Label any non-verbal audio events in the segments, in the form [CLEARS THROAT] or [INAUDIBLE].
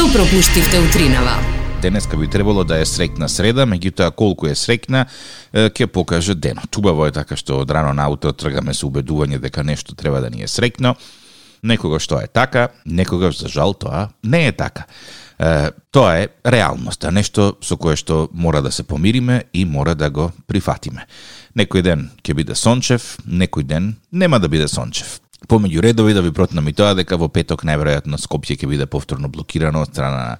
Што пропуштивте утринава? Денеска би требало да е срекна среда, меѓутоа колку е срекна, ќе покаже денот. Убаво е така што од рано на ауто тргаме со убедување дека нешто треба да ни е срекно. Некогаш тоа е така, некогаш за жал тоа не е така. Е, тоа е реалноста, нешто со кое што мора да се помириме и мора да го прифатиме. Некој ден ќе биде сончев, некој ден нема да биде сончев. Помеѓу редови да ви протнам и тоа дека во петок најверојатно Скопје ќе биде повторно блокирано од страна на,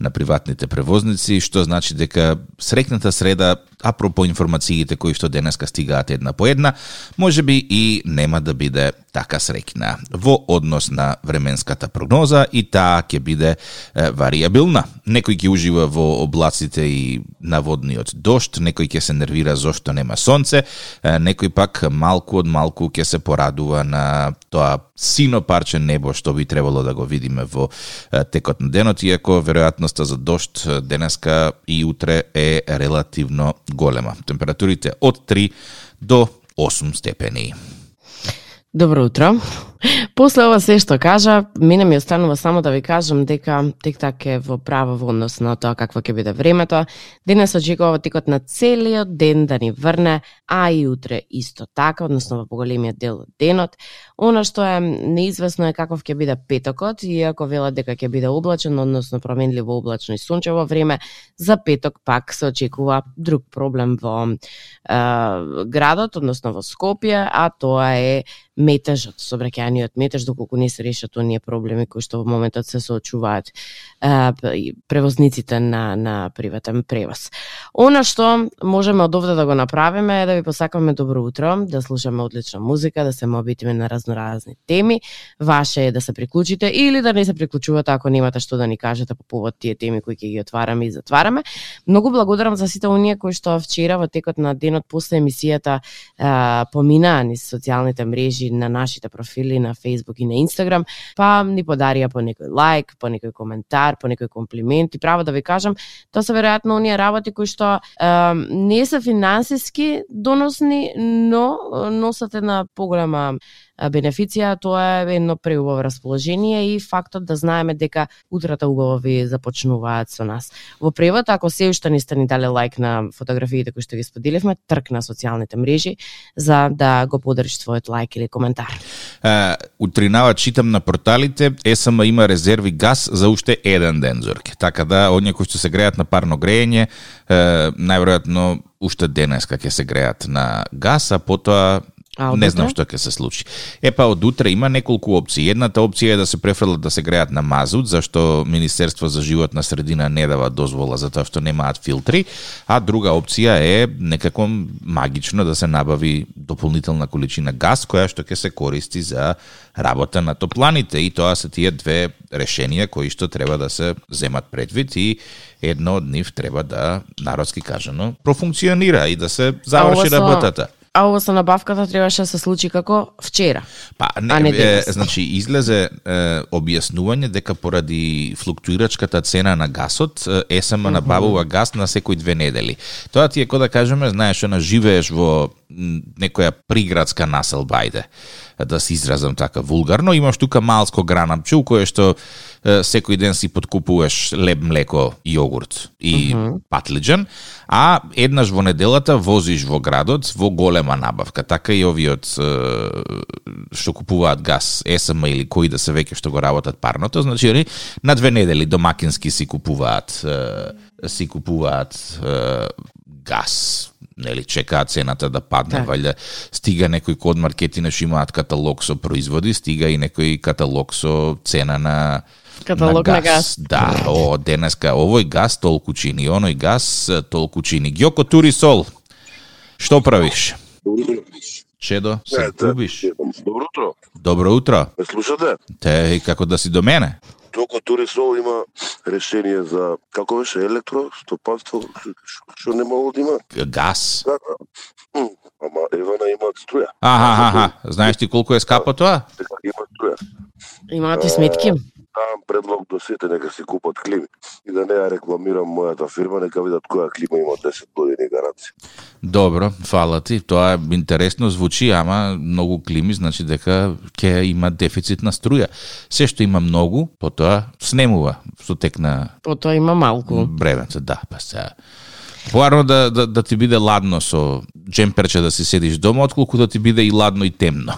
на приватните превозници, што значи дека срекната среда, апропо информациите кои што денеска стигаат една по една, може би и нема да биде така срекна во однос на временската прогноза и таа ќе биде варијабилна. вариабилна. Некој ќе ужива во облаците и наводниот дошт, некој ќе се нервира зошто нема сонце, некој пак малку од малку ќе се порадува на тоа сино парче небо што би требало да го видиме во текот на денот, иако веројатноста за дошт денеска и утре е релативно голема. Температурите од 3 до 8 степени. Добро утро. После ова се што кажа, мене ми останува само да ви кажам дека тек так е во право во однос на тоа какво ќе биде времето. Денес очекува тикот на целиот ден да ни врне, а и утре исто така, односно во поголемиот дел од денот. Она што е неизвестно е каков ќе биде петокот, иако велат дека ќе биде облачен, односно променливо облачно и сончево време, за петок пак се очекува друг проблем во е, градот, односно во Скопје, а тоа е метежот, собраќајниот метеж, доколку не се решат оние проблеми кои што во моментот се соочуваат превозниците на, на приватен превоз. Она што можеме од овде да го направиме е да ви посакаме добро утро, да слушаме одлична музика, да се мобитиме на разноразни теми. Ваше е да се приклучите или да не се приклучувате ако немате што да ни кажете по повод тие теми кои ќе ги отвараме и затвараме. Многу благодарам за сите оние кои што вчера во текот на денот после емисијата поминаа низ социјалните мрежи на нашите профили на Facebook и на Instagram, па ни подарија по некој лайк, по некој коментар, по некој комплимент. И право да ви кажам, тоа се веројатно оние работи кои што е, не се финансиски доносни, но носат една поголема бенефиција, тоа е едно преубаво расположение и фактот да знаеме дека утрата убави започнуваат со нас. Во превод, ако се уште не сте ни дали лайк на фотографиите кои што ги споделивме, трк на социјалните мрежи за да го подариш својот лайк или коментар. Uh, утринава читам на порталите, ЕСМ има резерви газ за уште еден ден, Зорке. Така да, оние кои што се греат на парно грејење, најверојатно уште денеска ќе се греат на газ, а потоа А не знам што ќе се случи. Е па од утре има неколку опции. Едната опција е да се префрлат да се греат на мазут, зашто Министерство за животна средина не дава дозвола за тоа што немаат филтри, а друга опција е некако магично да се набави дополнителна количина газ која што ќе се користи за работа на топланите и тоа се тие две решенија кои што треба да се земат предвид и едно од нив треба да народски кажано профункционира и да се заврши работата. А ова со набавката требаше да се случи како вчера. Па не, А не е, значи излезе е, објаснување дека поради флуктуирачката цена на гасот ЕСМ набавува газ на секои две недели. Тоа ти е кој да кажеме, знаеш, она живееш во некоја приградска населба, ајде да се изразам така вулгарно, имаш тука малско гранапче у кое што секој ден си подкупуваш леб млеко и јогурт и патлиџан, а еднаш во неделата возиш во градот во голема набавка. Така и овиот што купуваат газ, ЕСМ или кои да се веќе што го работат парното, значи они на две недели домакински си купуваат си купуваат газ нели чекаат цената да падне, Така. валјда стига некој код маркетина што имаат каталог со производи, стига и некој каталог со цена на Каталог на газ. Да, о, денеска овој газ толку чини, оној газ толку чини. Гјоко Турисол, што правиш? Чедо, се Не, губиш? Добро утро. Добро утро. Ме слушате? Те, и како да си до мене? Токо Турисол има решение за како беше електро, стопанство, што не могло да има. Газ. М, Ама Евана имаат струја. Аха, аха, аха. Знаеш ти колку е скапо тоа? Има струја. Имаат и сметки. Давам предлог до сите нека си купат клими и да не ја рекламирам мојата фирма, нека видат која клима има 10 години гаранција. Добро, фала ти. Тоа е интересно звучи, ама многу клими значи дека ќе има дефицит на струја. Се што има многу, потоа снемува со тек на Потоа има малку. времето, да, па се. Поарно да, да, да ти биде ладно со джемперче да си седиш дома, отколку да ти биде и ладно и темно.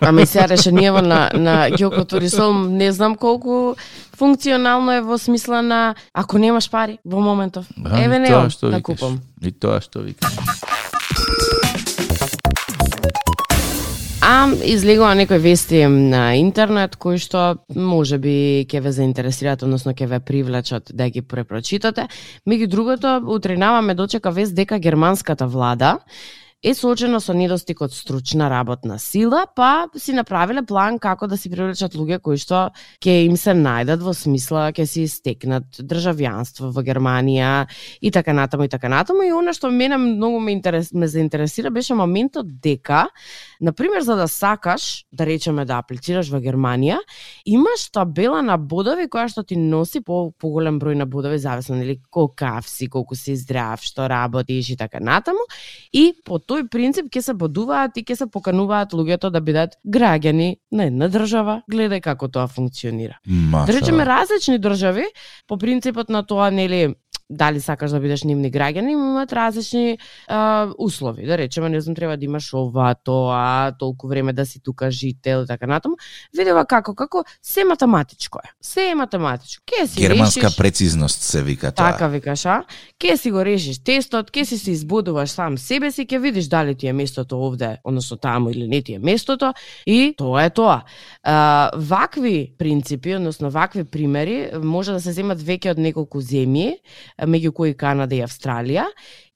Ами сега решението на, на Турисол не знам колку функционално е во смисла на ако немаш пари во моментов. А, Еве и не да викаш. купам. И тоа што викаш. А излегува некои вести на интернет кои што може би ќе ве заинтересираат, односно ќе ве привлечат да ги препрочитате. Меѓу другото, утринава ме дочека вест дека германската влада е соочена со недостиг од стручна работна сила, па си направиле план како да си привлечат луѓе кои што ќе им се најдат во смисла ќе си стекнат државјанство во Германија и така натаму и така натаму. И она што мене многу ме интерес ме заинтересира беше моментот дека на пример за да сакаш да речеме да аплицираш во Германија имаш табела на бодови која што ти носи по поголем број на бодови зависно нели колку си, колку си здрав, што работиш и така натаму. И по тој принцип ќе се бодуваат и ќе се покануваат луѓето да бидат граѓани на една држава. Гледај како тоа функционира. Маша. Да речеме различни држави по принципот на тоа нели дали сакаш да бидеш нивни граѓани, имаат различни а, услови. Да речеме, не знам, треба да имаш ова, тоа, толку време да си тука жител и така натаму. Видева како, како се математичко е. Се е математичко. Ке си Германска решиш, прецизност се вика тоа. Така викаш, а? Ке си го решиш тестот, ке си се избудуваш сам себе си, ке видиш дали ти е местото овде, односно таму или не ти е местото и тоа е тоа. А, вакви принципи, односно вакви примери може да се земат веќе од неколку земји, меѓу кои Канада и Австралија,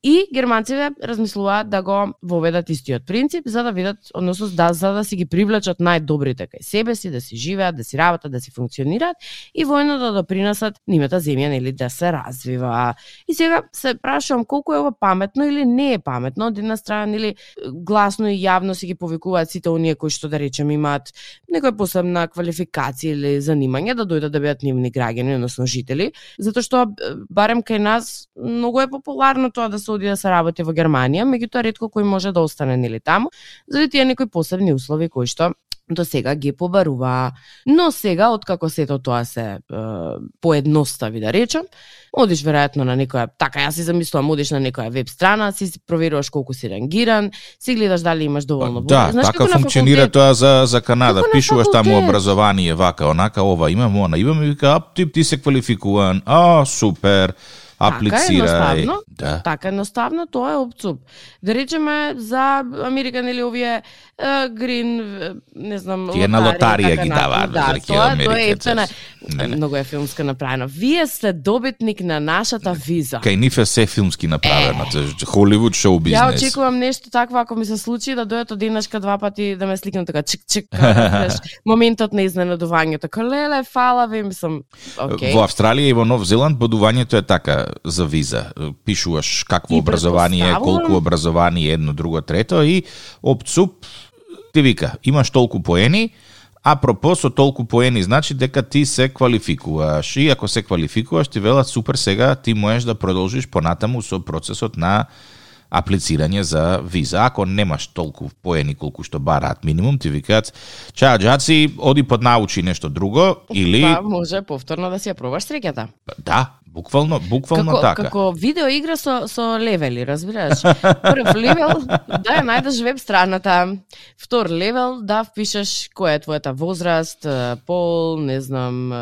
и германците размислуваат да го воведат истиот принцип за да видат, односно да, за да си ги привлечат најдобрите кај себе си, да си живеат, да си работат, да си функционираат и воено да допринесат нивната земја нели да се развива. И сега се прашувам колку е ова паметно или не е паметно. Од една страна нели гласно и јавно си ги повикуваат сите оние кои што да речем имаат некоја посебна квалификација или занимање да дојдат да бидат нивни граѓани, односно жители, затоа што барем кај нас многу е популарно тоа да се оди да се работи во Германија, меѓутоа ретко кој може да остане нели таму, заради тие некои посебни услови кои што до сега ги побарува. Но сега, откако сето тоа се е, поедностави, да речем, одиш веројатно на некоја, така јас си замислувам, одиш на некоја веб страна, си проверуваш колку си рангиран, си гледаш дали имаш доволно Да, Знаеш така функционира факултет? тоа за за Канада. Како Пишуваш таму образование, вака, онака, ова имам, она имам и вика, ап, ти, ти се квалификуван. А, супер. Аплицирај. едноставно. да. Така едноставно тоа е опцуп. Да речеме за Америка нели овие грин не знам Тие на лотарија така ги даваат, Да, тоа, тоа е ефтена. Многу е филмска направено. Вие сте добитник на нашата виза. Кај нив е се филмски направено. Холивуд шоу Ја бизнес. очекувам нешто такво ако ми се случи да дојдат од денешка два пати да ме сликнат така чик чик [LAUGHS] моментот на изненадувањето. Како леле фала ви мислам. Океј. Во Австралија и во Нов Зеланд бодувањето е така за виза. Пишуваш какво образование, колку образование, едно, друго, трето и опцуп ти вика, имаш толку поени, а пропо со толку поени значи дека ти се квалификуваш. И ако се квалификуваш, ти велат супер сега ти можеш да продолжиш понатаму со процесот на аплицирање за виза. Ако немаш толку поени колку што бараат минимум, ти викаат, чао џаци, оди поднаучи нешто друго или Па може повторно да си ја пробаш среќата. Да, буквално, буквално како, така. Како видео игра со, со левели, разбираш? Прв левел, [LAUGHS] да ја најдеш веб страната. Втор левел, да впишеш која е твојата возраст, пол, не знам,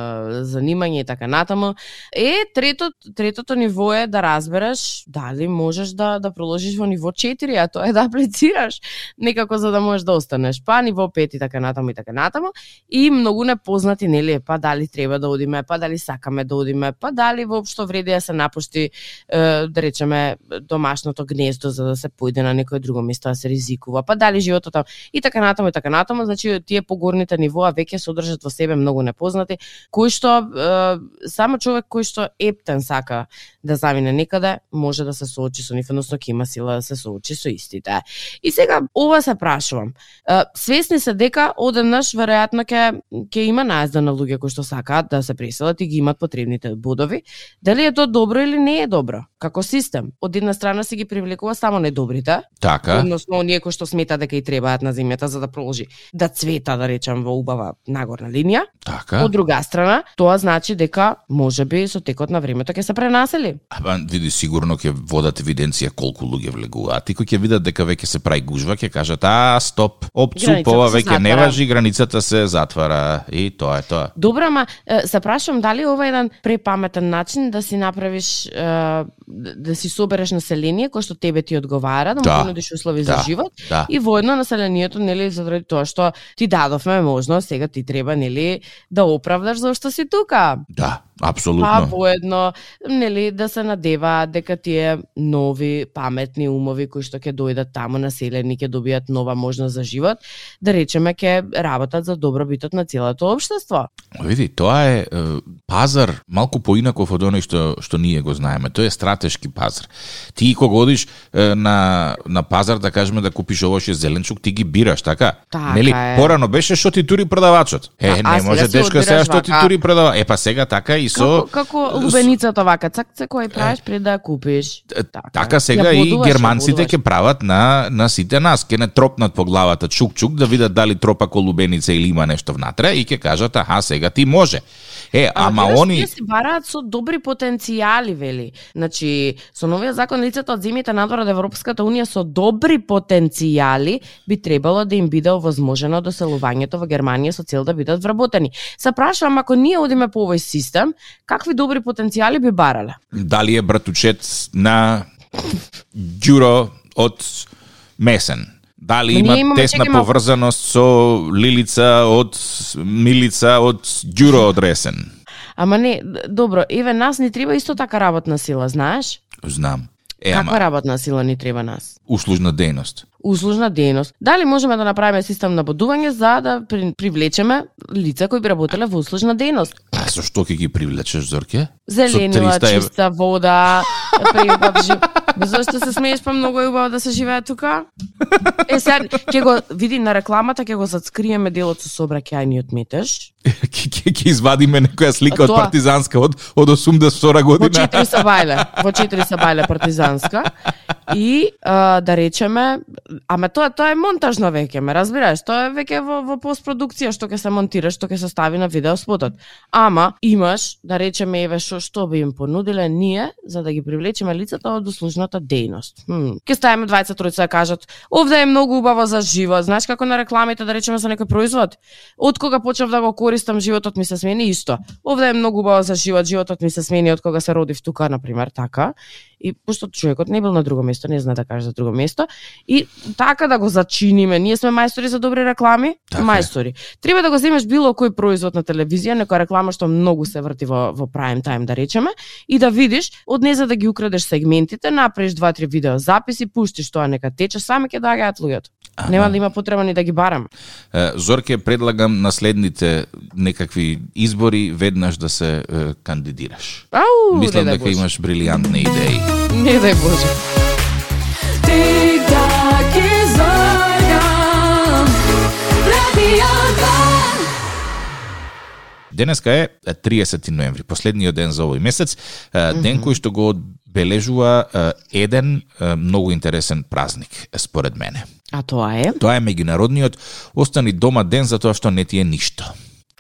занимање и така натаму. Е, трето, третото ниво е да разбереш дали можеш да, да проложиш во ниво 4, а тоа е да аплицираш некако за да можеш да останеш. Па ниво 5 и така натаму и така натаму. И многу непознати, нели, па дали треба да одиме, па дали сакаме да одиме, па дали воопшто општо вреди да се напушти да речеме домашното гнездо за да се појде на некој друго место да се ризикува, па дали животот там и така натаму и така натаму, значи тие погорните нивоа веќе содржат во себе многу непознати, кои што само човек кој што ептен сака да замине некаде, може да се соочи со нив, односно ќе има сила да се соочи со истите. И сега ова се прашувам. Свесни се дека одеднаш веројатно ќе ќе има наезда на луѓе кои што сакаат да се преселат и ги имат потребните бодови. Дали е тоа добро или не е добро? Како систем, од една страна се ги привлекува само недобрите, Така. односно оние кои што смета дека и требаат на земјата за да продолжи да цвета, да речам, во убава нагорна линија. Така. Од друга страна, тоа значи дека можеби со текот на времето ќе се пренасели. Ама види сигурно ќе водат евиденција колку луѓе влегуваат и кои ќе видат дека веќе се прави гужва, ќе кажат а стоп, Границата ова веќе не важи, границата се затвара и тоа е тоа. Добро, ама е, се прашувам дали ова е еден препаметен начин да си направиш да си собереш население кое што тебе ти одговара, да му Да. понудиш услови Да. за живот Да. и воедно населението нели заради тоа што ти дадовме можност, сега ти треба нели да оправдаш зашто си тука. Да, Па апсолутно. воедно, нели, да се надеваат дека тие нови паметни умови кои што ќе дојдат таму населени, ќе добијат нова можност за живот, да речеме ќе работат за добробитот на целото општество. Види, тоа е, е пазар малку поинаков од оној што што ние го знаеме. Тоа е стратешки пазар. Ти кога одиш е, на на пазар да кажеме да купиш овоше зеленчук, ти ги бираш, така? Така Нели, е. порано беше што ти тури продавачот. Е, А- не може дечко сега што ти тури продава. Е па сега така и со Како, како лубеницата вака, цак цак кој правиш пред да ја купиш. Е, Така сега и германците ќе прават на на сите нас, ќе не тропнат по главата чук-чук да видат дали тропа колубеница или има нешто внатре и ќе кажат аха сега ти може. Е, ама гледаш, они тие се бараат со добри потенцијали, вели. Значи, со новиот закон лицето од земјите надвор од Европската унија со добри потенцијали би требало да им биде овозможено доселувањето во Германија со цел да бидат вработени. Се прашувам ако ние одиме по овој систем, какви добри потенцијали би барале? дали е братучет на Ѓуро од Месен. Дали има имаме, тесна малку. поврзаност со Лилица од Милица од Ѓуро од Ресен? Ама не, добро, еве нас ни треба исто така работна сила, знаеш? Знам. Е, Каква ама, работна сила ни треба нас? услужна дејност. услужна дејност. Дали можеме да направиме систем на бодување за да при- привлечеме лица кои би работеле во услужна дејност? А со што ќе ги привлечеш, Зорке? Зеленила, 300 евра. чиста вода, преубав жив... Зошто се смееш па многу е убаво да се живее тука? Е, сега, ќе го, види на рекламата, ќе го зацкриеме делот со сообраќајниот метеж. Ќе ќе [LAUGHS] извадиме некоја слика од Тоа. партизанска од од 82 Во година. четири сабајле, во четири сабајле партизанска. И а, да речеме, ама тоа тоа е монтажно веќе, ме разбираш, тоа е веќе во, во постпродукција што ќе се монтира, што ќе се стави на видео спотот. Ама имаш, да речеме еве што што би им понудиле ние за да ги привлечеме лицата од услужната дејност. Хм. Ќе ставиме двајца тројца да кажат, овде е многу убаво за живот. Знаеш како на рекламите да речеме за некој производ? Од кога почнав да го користам, животот ми се смени исто. Овде е многу убаво за живот, животот ми се смени од кога се родив тука, на пример, така. И пошто човекот не бил на друго место, не знае да каже за друго место, и така да го зачиниме. Ние сме мајстори за добри реклами, Така мајстори. Треба да го земеш било кој производ на телевизија, некоја реклама што многу се врти во во прайм тајм да речеме, и да видиш, од не за да ги украдеш сегментите, направиш два-три видео записи, пуштиш тоа нека тече, сами ќе доаѓаат луѓето. Ага. Нема да има потреба ни да ги барам. Зорке, предлагам на следните некакви избори веднаш да се е, кандидираш. Ау, Мислам дека Боже. имаш брилијантни идеи. Не дај Боже. Тик-так и Зорка Радио Денеска е 30 ноември, последниот ден за овој месец, ден кој што го одбележува е, еден многу интересен празник, според мене. А тоа е? Тоа е меѓународниот остани дома ден затоа што не ти е ништо.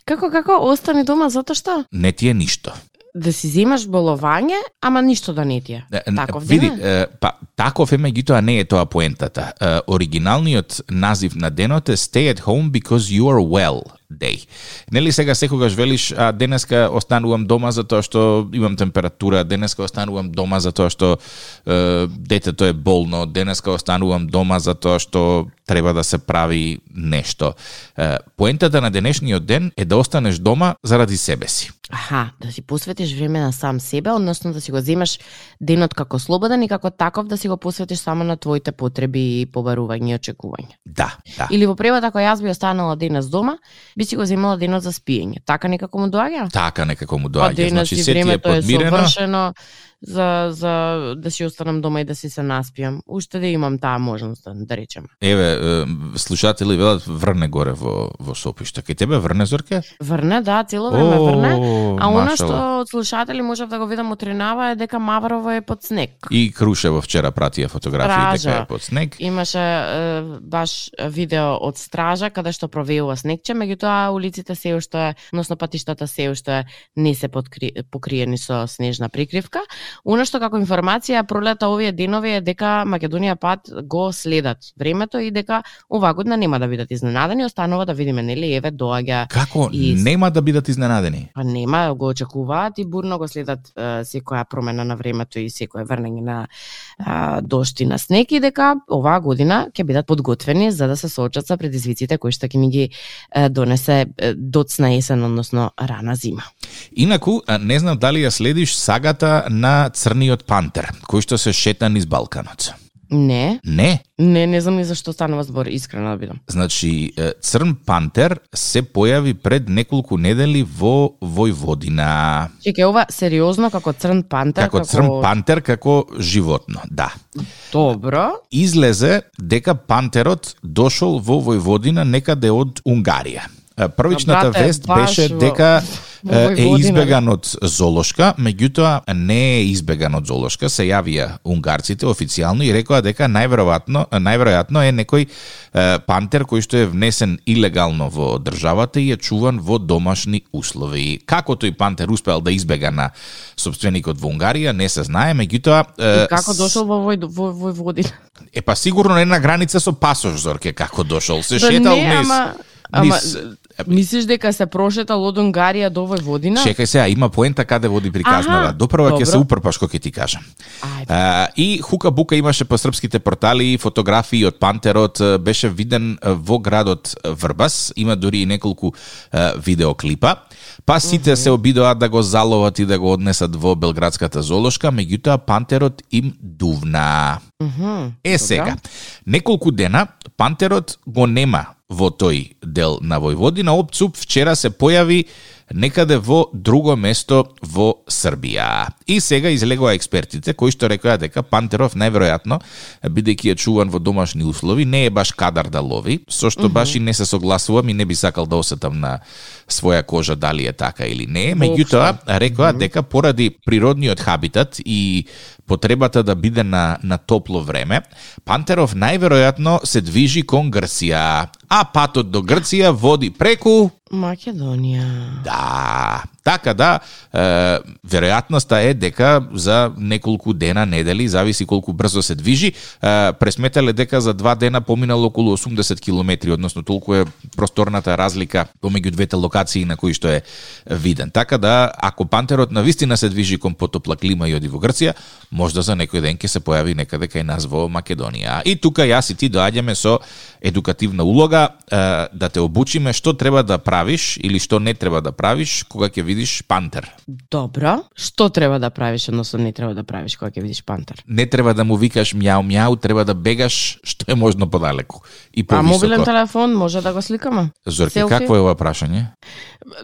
Како, како, остани дома затоа што? Не ти е ништо. Да си земаш боловање, ама ништо да не ти е. Таков Види, ден е? е, па таков е меѓутоа не е тоа поентата. Е, оригиналниот назив на денот е Stay at home because you are well day. Нели сега секогаш велиш, а денеска останувам дома затоа што имам температура, денеска останувам дома затоа што е, детето е болно, денеска останувам дома затоа што треба да се прави нешто. Е, поентата на денешниот ден е да останеш дома заради себе си. Аха, да си посветиш време на сам себе, односно да си го земеш денот како слободен и како таков да си го посветиш само на твоите потреби и побарување и очекувања. Да, да. Или во превод ако јас би останала денес дома, би си го земала денот за спиење. Така некако му доаѓа? Така некако му Па доаѓа. денес Значи и се ти е времето е подмирено. совршено за, за да си останам дома и да си се наспиам. Уште да имам таа можност, да, да речеме. Еве, слушатели велат врне горе во во Сопиште. Кај тебе врне Зорке? Врне, да, цело време врне. А она што од слушатели можев да го видам утринава е дека Маврово е под снег. И Крушево вчера пратија фотографии Стража. дека е под снег. Имаше е, баш видео од стража каде што провеува снегче, меѓутоа улиците се уште, односно патиштата се уште не се подкри, покриени со снежна прикривка. Оно што како информација пролета овие денови е дека Македонија пат го следат времето и дека оваа година нема да бидат изненадени, останува да видиме нели еве доаѓа Како И- нема да бидат изненадени? Па нема, го очекуваат и бурно го следат е, секоја промена на времето и секое врнење на дошти на снег и дека оваа година ќе бидат подготвени за да се соочат со предизвиците кои што ќе ни ги е, донесе е, доцна есен, односно рана зима. Инаку, не знам дали ја следиш сагата на Црниот пантер, кој што се шета низ Балканот. Не, Не, не, не знам ни зашто станува збор, искрено да бидам. Значи, Црн пантер се појави пред неколку недели во Војводина. Чекај, ова сериозно како црн пантер, Како црн пантер, како животно, да. Добро. Излезе дека пантерот дошол во Војводина некаде од Унгарија. Првичната Брате, вест беше дека е, избеган од золошка, меѓутоа не е избеган од золошка, се јавија унгарците официјално и рекоа дека најверојатно најверојатно е некој пантер кој што е внесен илегално во државата и е чуван во домашни услови. Како тој пантер успеал да избега на собственикот во Унгарија, не се знае, меѓутоа И како дошол во вој во Војводина? Е па сигурно не на граница со пасош Зорке како дошол. Се Па шетал не, низ. ама- ама- низ Мислиш дека се прошетал од Унгарија до Војводина? Чекај сега, има поента каде води приказнава. Допрва ќе се упрпаш кога ќе ти кажам. А, и хука бука имаше по српските портали фотографии од пантерот беше виден во градот Врбас, има дури и неколку е, видеоклипа. Па сите се обидоа да го заловат и да го однесат во белградската золошка, меѓутоа пантерот им дувна. Мгм. Е сега, неколку дена пантерот го нема во тој дел на Војводина. Опцуп вчера се појави некаде во друго место во Србија. И сега излегоа експертите кои што рекоа дека пантеров најверојатно бидејќи е чуван во домашни услови не е баш кадар да лови, со што баш и не се согласувам и не би сакал да осетам на своја кожа дали е така или не. Меѓутоа рекоа дека поради природниот хабитат и потребата да биде на, на топло време, Пантеров најверојатно се движи кон Грција, а патот до Грција води преку Македонија. Да, така да, е, веројатноста е дека за неколку дена, недели, зависи колку брзо се движи, е, пресметале дека за два дена поминало околу 80 километри, односно толку е просторната разлика помеѓу двете локации на кои што е виден. Така да, ако пантерот на вистина се движи кон потопла клима и оди во Грција, можда за некој ден ќе се појави некаде кај нас во Македонија. И тука јас и ти доаѓаме со едукативна улога да те обучиме што треба да правиш или што не треба да правиш кога ќе видиш пантер. Добро. Што треба да правиш, односно не треба да правиш кога ќе видиш пантер? Не треба да му викаш мјау мјау, треба да бегаш што е можно подалеку и А мобилен телефон може да го сликаме? Зорке, Селфи? какво е ова прашање?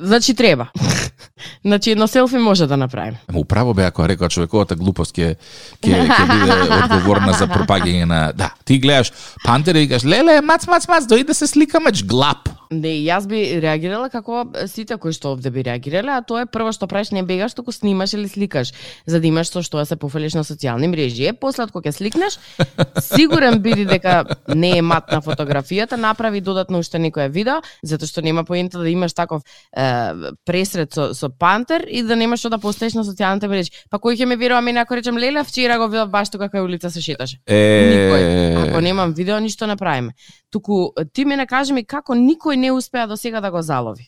Значи треба. [LAUGHS] значи едно селфи може да направиме. Ама управо бе ако рекоа човековата глупост ќе ќе ќе биде [LAUGHS] одговорна за пропагање на да. Ти гледаш пантер и викаш леле É mats, mats, mats, doi da se slikam, ač glap. Не, јас би реагирала како сите кои што овде би реагирале, а тоа е прво што правиш не бегаш, туку снимаш или сликаш, за да имаш со што да се пофалиш на социјални мрежи. Е, после кога ќе сликнеш, [LAUGHS] сигурен биди дека не е мат на фотографијата, направи додатно уште некое видео, затоа што нема поента да имаш таков е, пресред со, со пантер и да немаш што да поставиш на социјалните мрежи. Па кој ќе ме верува мене ако речем леле вчера го видов баш тука кај улица се шеташе. Никој. Ако немам видео, ништо не правиме. Туку ти мене кажи ми како никој не успеа до сега да го залови.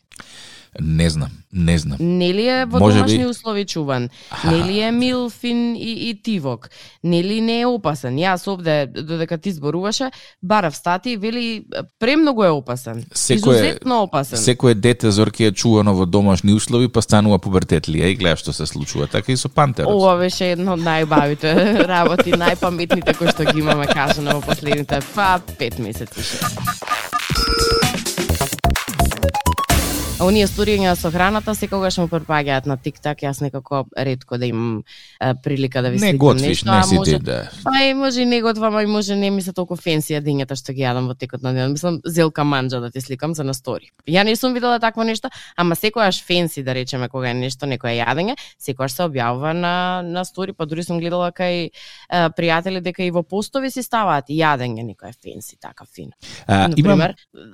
Не знам, не знам. Нели е во Може домашни би- услови чуван? Нели е милфин и, и тивок? Нели не е опасен? Јас овде, додека ти зборуваше, барав стати и вели премногу е опасен. Секој Изузетно опасен. Секое дете зорке е чувано во домашни услови, па станува пубертетлија и гледа што се случува. Така и со пантерот. Ова беше една од најбавите [LAUGHS] работи, најпаметните кои што ги имаме кажано во последните па пет месеци. шест. А оние сториња со храната секогаш му препаѓаат на TikTok, јас некако ретко да имам е, прилика да ви Не готвиш, нешто, не а си може, ти да. Па и може и не готвам, а и може не ми се толку фенси јадењата што ги јадам во текот на денот. Мислам зелка манџа да ти сликам за на стори. Ја не сум видела такво нешто, ама секојаш фенси да речеме кога е нешто некое јадење, секојаш се објавува на на стори, па дури сум гледала кај е, пријатели дека и во постови си ставаат јадење некое фенси така фино. А, На имам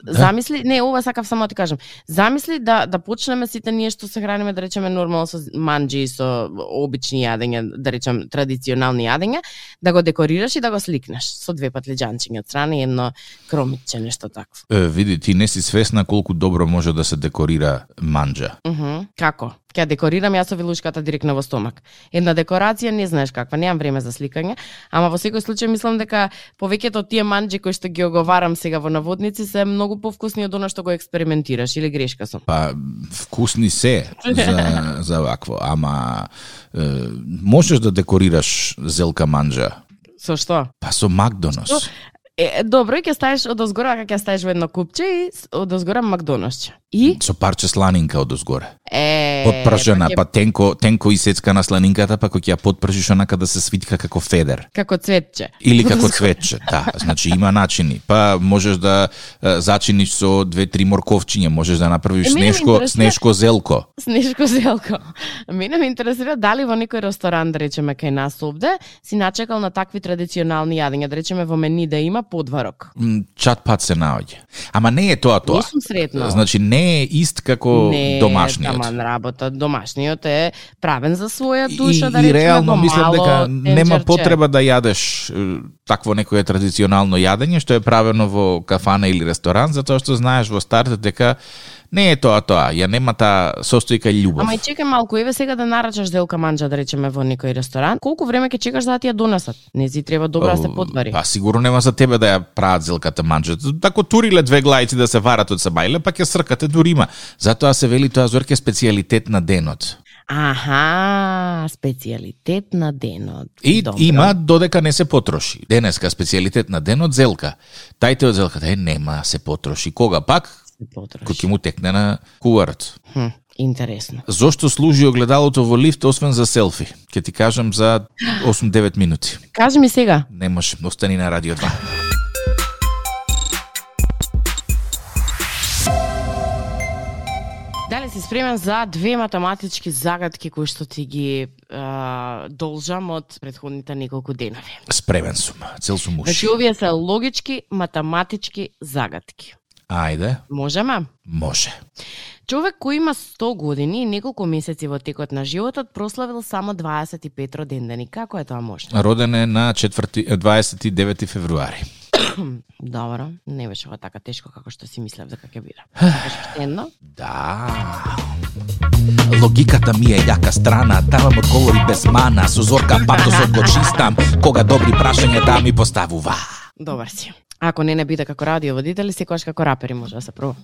замисли, не, ова сакав само да ти кажам. Замисли да да почнеме сите ние што се храниме да речеме нормално со манџи и со обични јадења, да речем традиционални јадења, да го декорираш и да го сликнеш со две патлиџанчиња од страна и едно кромитче, нешто такво. Е, види, ти не си свесна колку добро може да се декорира манџа. Мгм. Како? Ќе декорирам јас со вилушката директно во стомак. Една декорација не знаеш каква, немам време за сликање, ама во секој случај мислам дека повеќето од тие манџи кои што ги оговарам сега во наводници се многу повкусни од она што го експериментираш или грешка сум. Па, вкусни се за, [LAUGHS] за вакво, ама е, можеш да декорираш зелка манџа. Со што? Па со Макдонос. Е, добро, и ќе ставиш од озгора, ќе ставиш во едно купче и од озгора Макдонасче. И Со парче сланинка од озгоре. е Подпржена, ќе- па тенко, тенко исецка на сланинката, па кога ќе ја подпржиш онака да се свитка како федер. како цветче. Или како [LAUGHS] цветче, да. Значи има начини. Па можеш да зачиниш со две-три морковчиња, можеш да направиш Е, снешко, интересира- снешко зелко. Снежко зелко. Мене ме интересира дали во некој ресторан, да речеме, кај нас овде, си начекал на такви традиционални јадења, да речеме во мени да има подварок. Чат пат се наоѓа. Ама не е тоа тоа. Не сум сретнала. Значи не е ист како не, домашниот. таман работа. Домашниот е правен за своја душа, и, да и речеме, реално мислам дека нема тенџерче. потреба да јадеш такво некое традиционално јадење што е правено во кафана или ресторан, затоа што знаеш во стартот дека не е тоа тоа, ја нема таа состојка љубов. Ама и чекај малку, еве сега да нарачаш делка манџа, да речеме, во некој ресторан. Колку време ќе чекаш за да ти ја донесат? Не си треба добро да се подвари. Па сигурно нема за тебе да ја прават зелката манџа. Тако туриле две глајци да се варат од сабајле, па ќе сркате дури има. Затоа се вели тоа зорке специјалитет на денот. Аха, специјалитет на денот. И Добро. има додека не се потроши. Денеска специјалитет на денот зелка. Тајте од зелката, е нема се потроши. Кога пак? Кој ќе му текне на куварот. Хм, интересно. Зошто служи огледалото во лифт освен за селфи? Ќе ти кажам за 8-9 минути. Кажи ми сега, Не може, остани на радио 2. дали си спремен за две математички загадки кои што ти ги а, должам од предходните неколку денови. Спремен сум. Цел сум уши. Значи, овие се логички математички загадки. Ајде, Можеме? може. Човек кој има 100 години и неколку месеци во текот на животот прославил само 25 родендени. Како е тоа можно? Роден е на 4, 29 февруари. [CLEARS THROAT] Добро, не беше ова така тешко како што си мислев дека ќе биде. Сакаш едно? Да. Логиката ми е јака страна, давам одговори без мана, со зорка патосот го чистам, кога добри прашања да ми поставува. Добар си. Ако не не биде како радиоводители, секогаш како рапери може да се пробва.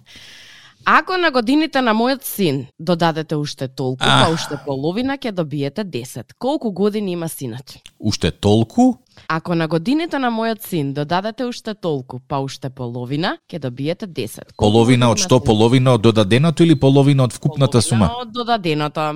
Ако на годините на мојот син додадете уште толку, па уште половина, ќе добиете 10. Колку години има синот? Уште толку? Ако на годините на мојот син додадете уште толку, па уште половина, ќе добиете 10. Колку Половина од што? Половина од додаденото или половина од вкупната сума? Половина од додаденото.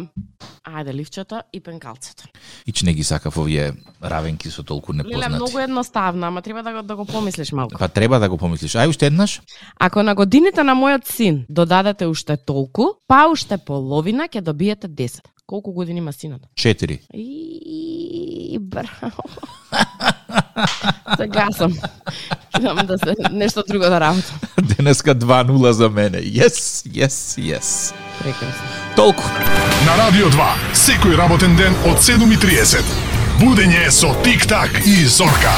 Ајде, ливчето и пенкалцето. Ич не ги сакав овие равенки со толку Леле, непознати. многу едноставно, ама треба да го, да го помислиш малку. Па треба да го помислиш. Ај уште еднаш? Ако на годините на мојот син додадете уште толку, па уште половина ќе добиете 10. Колку години има синот? Четири. И браво. [LAUGHS] Сега сам. Идам да се нешто друго да работам. [LAUGHS] Денеска 2-0 за мене. Yes, yes, yes. Прекрасно. Толку. На Радио 2, секој работен ден од 7.30. Будење со Тик-так и Зорка.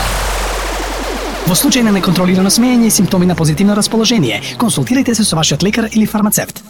Во случај на неконтролирано смеење и симптоми на позитивно расположение, консултирайте се со вашиот лекар или фармацевт.